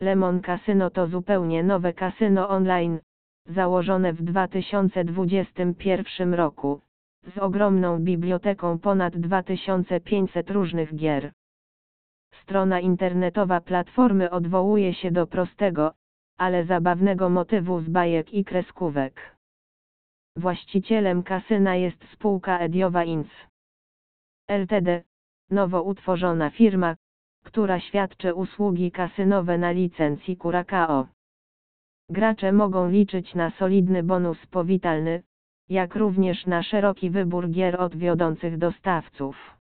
Lemon Casino to zupełnie nowe kasyno online, założone w 2021 roku, z ogromną biblioteką ponad 2500 różnych gier. Strona internetowa platformy odwołuje się do prostego, ale zabawnego motywu z bajek i kreskówek. Właścicielem kasyna jest spółka Ediowa Inc. Ltd., nowo utworzona firma, która świadczy usługi kasynowe na licencji Curacao. Gracze mogą liczyć na solidny bonus powitalny, jak również na szeroki wybór gier od wiodących dostawców.